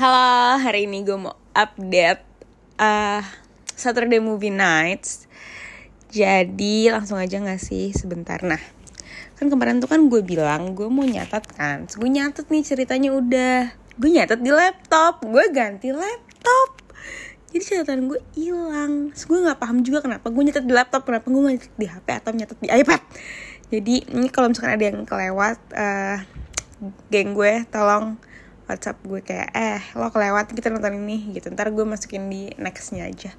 Halo, hari ini gue mau update uh, Saturday Movie Nights. Jadi langsung aja gak sih sebentar. Nah, kan kemarin tuh kan gue bilang gue mau nyatat kan. gue nyatet nih ceritanya udah. Gue nyatet di laptop. Gue ganti laptop. Jadi catatan gue hilang. gue nggak paham juga kenapa gue nyatet di laptop, kenapa gue nyatet di HP atau nyatet di iPad. Jadi ini kalau misalkan ada yang kelewat, uh, geng gue tolong WhatsApp gue kayak eh lo kelewat kita nonton ini gitu ntar gue masukin di nextnya aja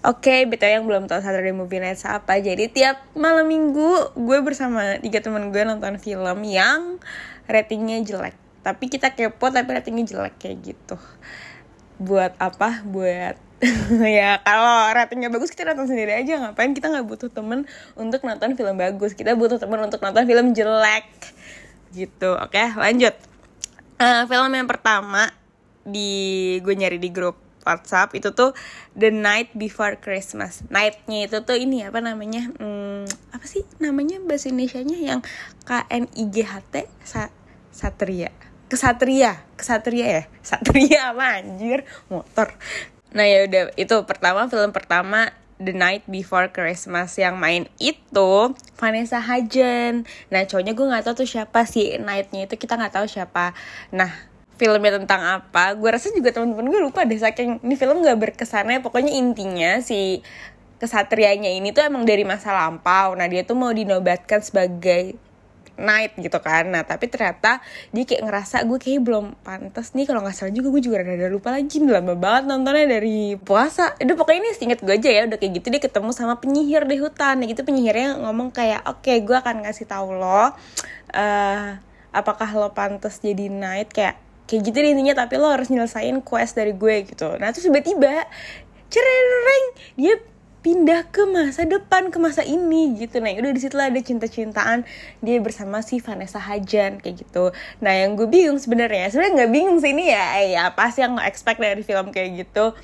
Oke, okay, betul yang belum tahu Saturday Movie Nights apa. Jadi tiap malam minggu gue bersama tiga teman gue nonton film yang ratingnya jelek. Tapi kita kepo tapi ratingnya jelek kayak gitu. Buat apa? Buat ya kalau ratingnya bagus kita nonton sendiri aja ngapain kita nggak butuh temen untuk nonton film bagus kita butuh temen untuk nonton film jelek gitu oke lanjut uh, film yang pertama di gue nyari di grup WhatsApp itu tuh The Night Before Christmas. Nightnya itu tuh ini apa namanya? Hmm, apa sih namanya bahasa Indonesia-nya yang K N I G H T Sa Satria. Kesatria, kesatria ya. Satria apa? Motor. Nah ya udah itu pertama film pertama The Night Before Christmas yang main itu Vanessa Hudgens. Nah cowoknya gue nggak tahu tuh siapa sih Nightnya itu kita nggak tahu siapa. Nah filmnya tentang apa? Gue rasa juga teman-teman gue lupa deh saking ini film gak berkesannya. Pokoknya intinya si kesatrianya ini tuh emang dari masa lampau. Nah dia tuh mau dinobatkan sebagai night gitu kan. Nah tapi ternyata dia kayak ngerasa gue kayak belum pantas nih. Kalau nggak salah juga gue juga rada lupa lagi lama banget nontonnya dari puasa. Itu pokoknya ini inget gue aja ya udah kayak gitu dia ketemu sama penyihir di hutan. Gitu penyihirnya ngomong kayak oke okay, gue akan ngasih tahu lo uh, apakah lo pantas jadi night? Kayak kayak gitu deh intinya tapi lo harus nyelesain quest dari gue gitu. Nah terus tiba-tiba cereng dia pindah ke masa depan ke masa ini gitu. Nah udah di situ ada cinta-cintaan dia bersama si Vanessa Hudgens kayak gitu. Nah yang gue bingung sebenarnya sebenarnya nggak bingung sih ini ya ya apa sih yang expect dari film kayak gitu.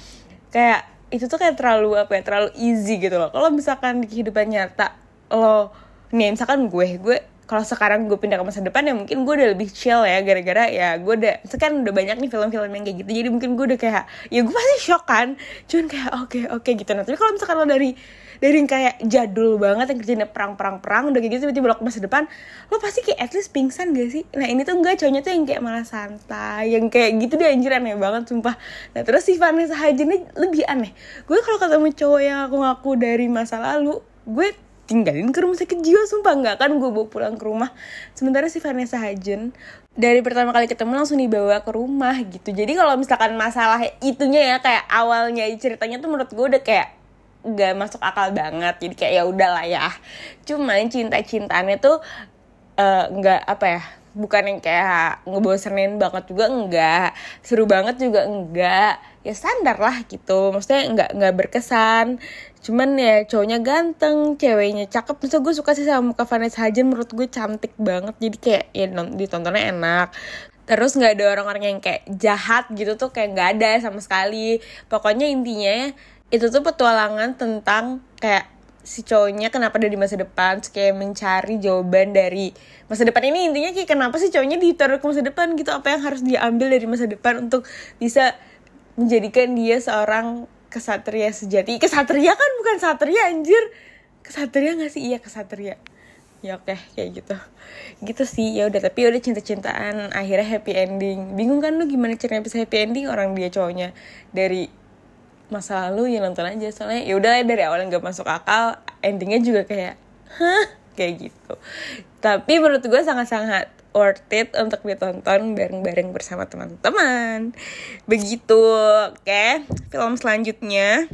Kayak itu tuh kayak terlalu apa ya terlalu easy gitu loh. Kalau misalkan di kehidupan nyata lo nih misalkan gue gue kalau sekarang gue pindah ke masa depan ya mungkin gue udah lebih chill ya gara-gara ya gue udah sekarang udah banyak nih film-film yang kayak gitu jadi mungkin gue udah kayak ya gue pasti shock kan cuman kayak oke okay, oke okay, gitu. Nah tapi kalau misalkan lo dari dari yang kayak jadul banget yang kerjanya perang-perang-perang udah kayak gitu tiba-tiba lo ke masa depan lo pasti kayak at least pingsan gak sih? Nah ini tuh enggak cowoknya tuh yang kayak malah santai yang kayak gitu deh anjir aneh banget sumpah. Nah terus si Vanessa Hudgens lebih aneh. Gue kalau ketemu cowok yang aku ngaku dari masa lalu gue tinggalin ke rumah sakit jiwa sumpah. Nggak kan gue bawa pulang ke rumah. Sementara si Vanessa Hudgens dari pertama kali ketemu langsung dibawa ke rumah gitu. Jadi kalau misalkan masalah itunya ya kayak awalnya ceritanya tuh menurut gue udah kayak nggak masuk akal banget. Jadi kayak ya udahlah ya. Cuman cinta cintanya tuh eh, nggak uh, apa ya bukan yang kayak ngebosenin banget juga enggak seru banget juga enggak ya standar lah gitu. Maksudnya nggak nggak berkesan. Cuman ya cowoknya ganteng ceweknya cakep. Terus gue suka sih sama muka Vanessa Hudgens. Menurut gue cantik banget. Jadi kayak ya ditontonnya enak. Terus nggak ada orang-orang yang kayak jahat gitu tuh kayak nggak ada sama sekali. Pokoknya intinya itu tuh petualangan tentang kayak si cowoknya kenapa ada di masa depan. Kayak mencari jawaban dari masa depan. Ini intinya kayak kenapa sih cowoknya ditaruh ke masa depan gitu? Apa yang harus diambil dari masa depan untuk bisa menjadikan dia seorang kesatria sejati. Kesatria kan bukan satria anjir. Kesatria gak sih? Iya kesatria. Ya oke kayak gitu. Gitu sih ya udah. Tapi udah cinta-cintaan akhirnya happy ending. Bingung kan lu gimana caranya bisa happy ending orang dia cowoknya? Dari masa lalu ya nonton aja. Soalnya ya udah dari awal nggak masuk akal endingnya juga kayak hah? Kayak gitu. Tapi menurut gue sangat-sangat worth it untuk ditonton bareng-bareng bersama teman-teman. Begitu, oke. Film selanjutnya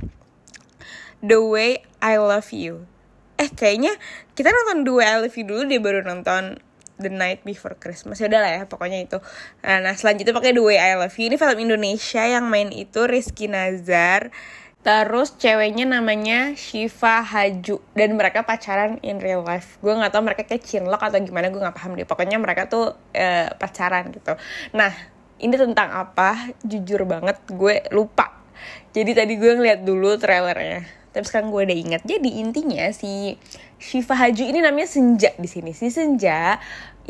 The Way I Love You. Eh, kayaknya kita nonton The Way I Love You dulu dia baru nonton The Night Before Christmas. Ya lah ya, pokoknya itu. Nah, nah selanjutnya pakai The Way I Love You. Ini film Indonesia yang main itu Rizky Nazar Terus ceweknya namanya Shiva Haju dan mereka pacaran in real life. Gue nggak tahu mereka kayak cinlok atau gimana gue nggak paham deh. Pokoknya mereka tuh uh, pacaran gitu. Nah ini tentang apa? Jujur banget gue lupa. Jadi tadi gue ngeliat dulu trailernya. Tapi sekarang gue udah ingat. Jadi intinya si Shiva Haju ini namanya Senja di sini si Senja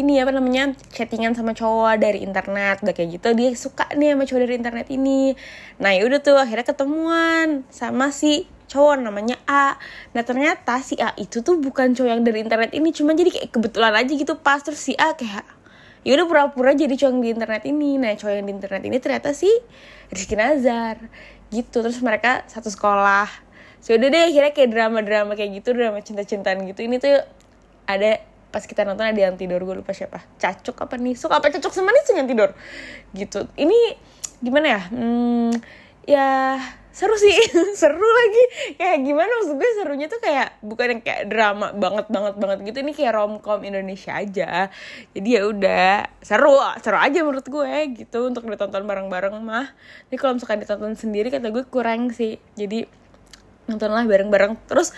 ini apa namanya chattingan sama cowok dari internet udah kayak gitu dia suka nih sama cowok dari internet ini. Nah ya udah tuh akhirnya ketemuan sama si cowok namanya A. Nah ternyata si A itu tuh bukan cowok yang dari internet ini cuma jadi kayak kebetulan aja gitu pas terus si A kayak ya udah pura-pura jadi cowok yang di internet ini. Nah cowok yang di internet ini ternyata si Rizky Nazar gitu. Terus mereka satu sekolah. So, deh akhirnya kayak drama-drama kayak gitu drama cinta-cintaan gitu. Ini tuh ada pas kita nonton ada yang tidur gue lupa siapa. Cacuk apa nih suka apa cocok sama nih yang tidur? Gitu. Ini gimana ya? Hmm, ya seru sih. Seru lagi. Kayak gimana? Maksud gue serunya tuh kayak bukan yang kayak drama banget banget banget gitu. Ini kayak romcom Indonesia aja. Jadi ya udah seru. Seru aja menurut gue gitu untuk ditonton bareng-bareng mah. Ini kalau misalkan ditonton sendiri kata gue kurang sih. Jadi nontonlah bareng-bareng. Terus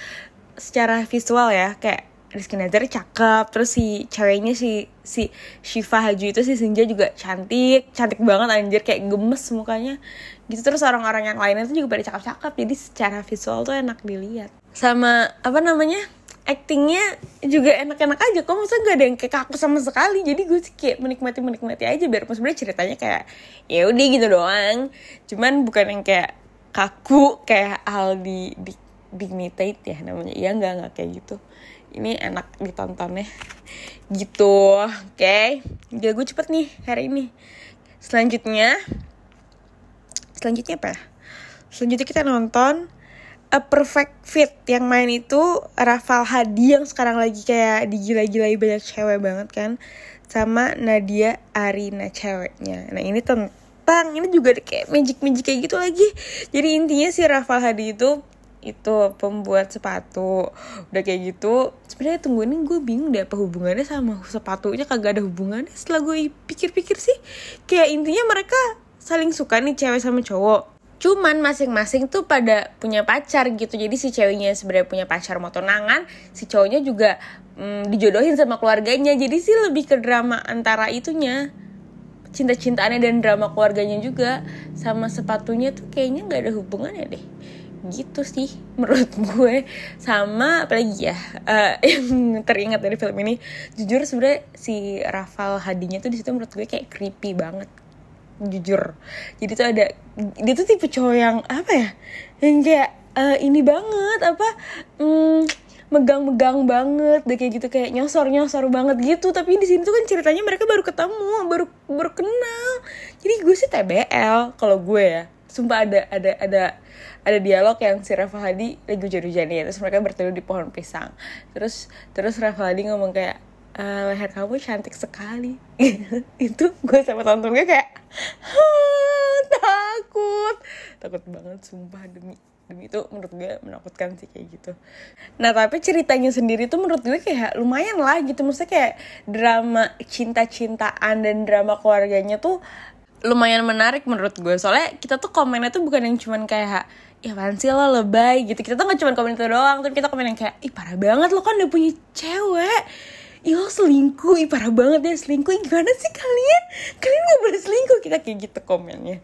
secara visual ya kayak Rizky Nazar cakep terus si ceweknya si si Shiva Haju itu si Senja juga cantik cantik banget anjir kayak gemes mukanya. Gitu terus orang-orang yang lainnya tuh juga pada cakep-cakep jadi secara visual tuh enak dilihat. Sama apa namanya actingnya juga enak-enak aja kok maksudnya gak ada yang kayak kaku sama sekali. Jadi gue sih kayak menikmati menikmati aja biar sebenarnya ceritanya kayak ya udah gitu doang. Cuman bukan yang kayak kaku kayak Aldi di Dignitate ya namanya. Iya nggak nggak kayak gitu ini enak ditonton ya gitu oke. Okay. gue cepet nih hari ini. Selanjutnya selanjutnya apa ya? selanjutnya kita nonton A Perfect Fit. Yang main itu Rafal Hadi yang sekarang lagi kayak digila-gilai banyak cewek banget kan sama Nadia Arina ceweknya. Nah ini tentang ini juga kayak magic-magic kayak gitu lagi. Jadi intinya si Rafal Hadi itu itu pembuat sepatu udah kayak gitu sebenarnya tunggu ini gue bingung deh apa hubungannya sama sepatunya kagak ada hubungannya. Setelah gue pikir-pikir sih kayak intinya mereka saling suka nih cewek sama cowok. Cuman masing-masing tuh pada punya pacar gitu. Jadi si ceweknya sebenarnya punya pacar mau tunangan si cowoknya juga mm, dijodohin sama keluarganya. Jadi sih lebih ke drama antara itunya. Cinta-cintaannya dan drama keluarganya juga sama sepatunya tuh kayaknya nggak ada hubungannya deh gitu sih menurut gue. Sama apalagi ya uh, yang teringat dari film ini jujur sebenarnya si Rafael Hadinya tuh di situ menurut gue kayak creepy banget. Jujur. Jadi tuh ada dia tuh tipe cowok yang apa ya yang kayak uh, ini banget apa hmm, megang-megang banget deh kayak gitu kayak nyosor-nyosor banget gitu. Tapi di sini tuh kan ceritanya mereka baru ketemu baru baru kenal. Jadi gue sih TBL kalau gue ya. Sumpah ada ada ada ada dialog yang si Rafa Hadi lagi hujan-hujan ya terus mereka bertemu di pohon pisang. Terus terus Rafa Hadi ngomong kayak e, leher kamu cantik sekali. Itu gue sama tonton gue kayak takut. Takut banget sumpah demi demi itu menurut gue menakutkan sih kayak gitu. Nah tapi ceritanya sendiri tuh menurut gue kayak lumayan lah gitu. Maksudnya kayak drama cinta-cintaan dan drama keluarganya tuh lumayan menarik menurut gue. Soalnya kita tuh komennya tuh bukan yang cuman kayak ya apaan sih lo lebay gitu. Kita tuh gak cuma komen itu doang tapi kita komen yang kayak ih parah banget lo kan udah punya cewek. Ih lo selingkuh. Ih parah banget ya selingkuh. Gimana sih kalian? Kalian gak boleh selingkuh. Kita kayak gitu komennya.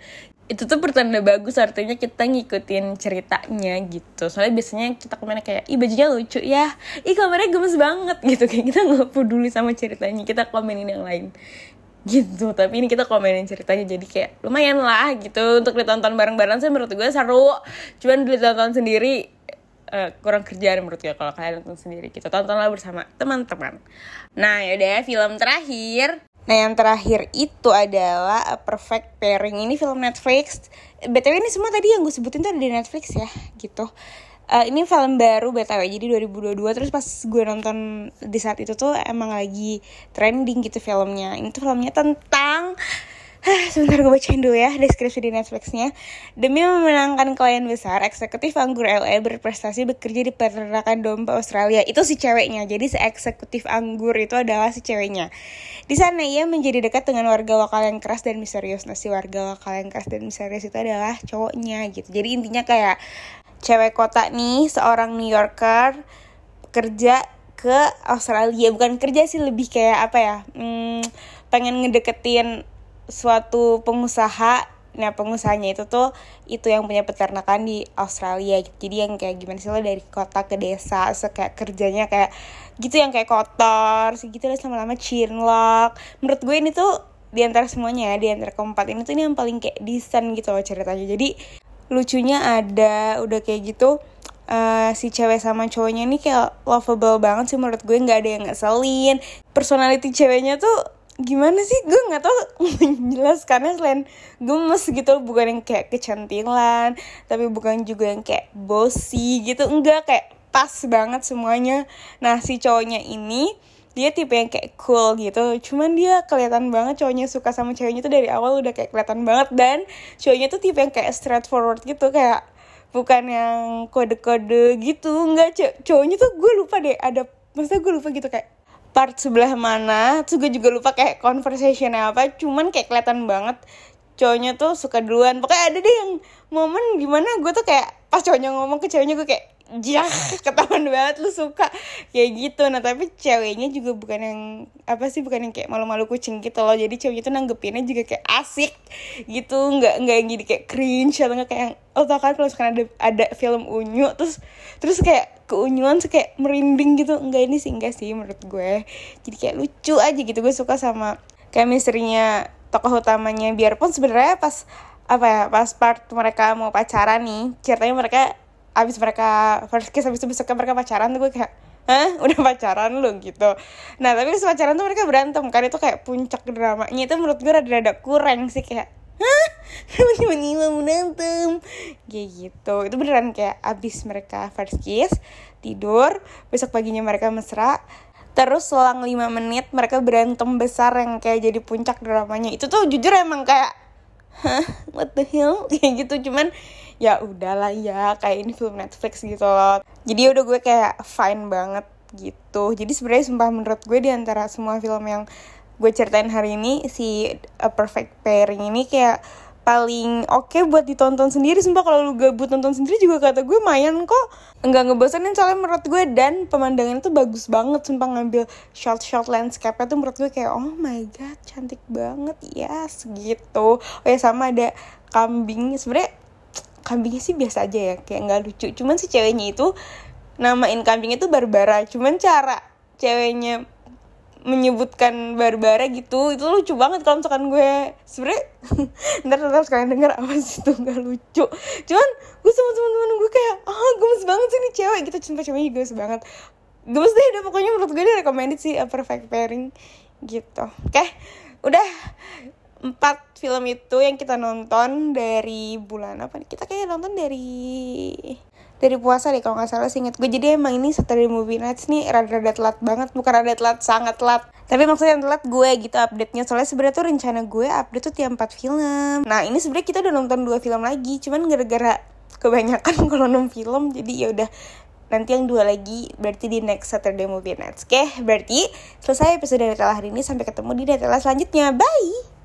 Itu tuh pertanda bagus artinya kita ngikutin ceritanya gitu. Soalnya biasanya kita komennya kayak ih bajunya lucu ya. Ih kamarnya gemes banget gitu. Kayak kita nggak peduli sama ceritanya kita komenin yang lain gitu tapi ini kita komenin ceritanya jadi kayak lumayan lah gitu. Untuk ditonton bareng-bareng sih menurut gue seru. Cuman ditonton sendiri uh, kurang kerjaan menurut gue kalau kalian nonton sendiri kita tontonlah bersama teman-teman. Nah yaudah film terakhir. Nah yang terakhir itu adalah A Perfect Pairing. Ini film Netflix. BTW ini semua tadi yang gue sebutin tuh ada di Netflix ya gitu uh, ini film baru btw jadi 2022 terus pas gue nonton di saat itu tuh emang lagi trending gitu filmnya. Ini tuh filmnya tentang sebentar gue bacain dulu ya deskripsi di Netflixnya. Demi memenangkan klien besar, eksekutif Anggur LA berprestasi bekerja di peternakan domba Australia. Itu si ceweknya, jadi si eksekutif Anggur itu adalah si ceweknya. Di sana ia menjadi dekat dengan warga lokal yang keras dan misterius. Nah si warga lokal yang keras dan misterius itu adalah cowoknya gitu. Jadi intinya kayak cewek kota nih seorang New Yorker kerja ke Australia. Bukan kerja sih lebih kayak apa ya hmm, pengen ngedeketin suatu pengusaha. Nah pengusahanya itu tuh itu yang punya peternakan di Australia. Jadi yang kayak gimana sih lo dari kota ke desa so kayak kerjanya kayak gitu yang kayak kotor segitu lah lama-lama chinlock. Menurut gue ini tuh di antara semuanya ya di antara keempat ini tuh ini yang paling kayak desain gitu loh ceritanya. Jadi lucunya ada udah kayak gitu uh, si cewek sama cowoknya ini kayak lovable banget sih menurut gue nggak ada yang ngeselin. Personality ceweknya tuh gimana sih? Gue nggak tau menjelaskannya selain gemes gitu bukan yang kayak kecantilan tapi bukan juga yang kayak bossy gitu. Enggak kayak pas banget semuanya. Nah si cowoknya ini dia tipe yang kayak cool gitu. Cuman dia kelihatan banget cowoknya suka sama ceweknya tuh dari awal udah kayak kelihatan banget. Dan cowoknya tuh tipe yang kayak straightforward gitu kayak bukan yang kode-kode gitu. Enggak cowoknya tuh gue lupa deh ada maksudnya gue lupa gitu kayak part sebelah mana. Terus gue juga lupa kayak conversation apa. Cuman kayak kelihatan banget cowoknya tuh suka duluan. Pokoknya ada deh yang momen di mana gue tuh kayak pas cowoknya ngomong ke ceweknya gue kayak jah ketahuan banget lu suka. Kayak gitu. Nah tapi ceweknya juga bukan yang apa sih bukan yang kayak malu-malu kucing gitu loh. Jadi ceweknya tuh nanggepinnya juga kayak asik gitu. Nggak nggak yang jadi kayak cringe atau nggak kayak oh tau kan kalau sekarang ada ada film unyu. Terus terus kayak keunyuan tuh kayak merinding gitu. Enggak ini sih enggak sih menurut gue. Jadi kayak lucu aja gitu. Gue suka sama kayak misterinya tokoh utamanya biarpun sebenarnya pas apa ya pas part mereka mau pacaran nih ceritanya mereka abis mereka first kiss abis itu besoknya mereka pacaran tuh gue kayak Hah? Udah pacaran lu gitu Nah tapi pas pacaran tuh mereka berantem kan Itu kayak puncak dramanya Itu menurut gue rada-rada kurang sih Kayak Hah? Kenapa tiba-tiba berantem? Kayak gitu Itu beneran kayak abis mereka first kiss Tidur Besok paginya mereka mesra Terus selang 5 menit mereka berantem besar yang kayak jadi puncak dramanya. Itu tuh jujur emang kayak Hah? What the hell? Kayak gitu. Cuman ya udahlah ya kayak ini film Netflix gitu loh. Jadi udah gue kayak fine banget gitu. Jadi sebenarnya sumpah menurut gue di antara semua film yang gue ceritain hari ini si A Perfect Pairing ini kayak paling oke okay buat ditonton sendiri. Sumpah kalau lu gabut nonton sendiri juga kata gue mayan kok nggak ngebosenin soalnya menurut gue dan pemandangan itu bagus banget sumpah ngambil shot-shot landscape-nya tuh menurut gue kayak oh my god cantik banget ya yes, segitu oh ya sama ada kambing. Sebenarnya kambingnya sih biasa aja ya kayak nggak lucu. Cuman si ceweknya itu namain kambing itu Barbara. Cuman cara ceweknya menyebutkan Barbara gitu itu lucu banget kalau misalkan gue sebenernya ntar ntar sekalian denger apa sih itu nggak lucu. Cuman gue sama temen-temen gue kayak ah oh, gemes banget sih nih cewek gitu. Cuma ceweknya gemes banget. Gemes deh udah pokoknya menurut gue dia recommended sih a perfect pairing gitu. Oke okay, udah empat film itu yang kita nonton dari bulan apa nih? Kita kayak nonton dari dari puasa deh kalau nggak salah sih inget gue jadi emang ini Saturday Movie Nights nih rada-rada telat banget. Bukan rada telat sangat telat. Tapi maksudnya yang telat gue gitu update nya soalnya sebenarnya tuh rencana gue update tuh tiap empat film. Nah ini sebenarnya kita udah nonton dua film lagi. Cuman gara-gara kebanyakan kalau nonton film jadi ya udah nanti yang dua lagi berarti di next Saturday Movie Nights. Oke berarti selesai episode Netella hari ini. Sampai ketemu di Netella selanjutnya. Bye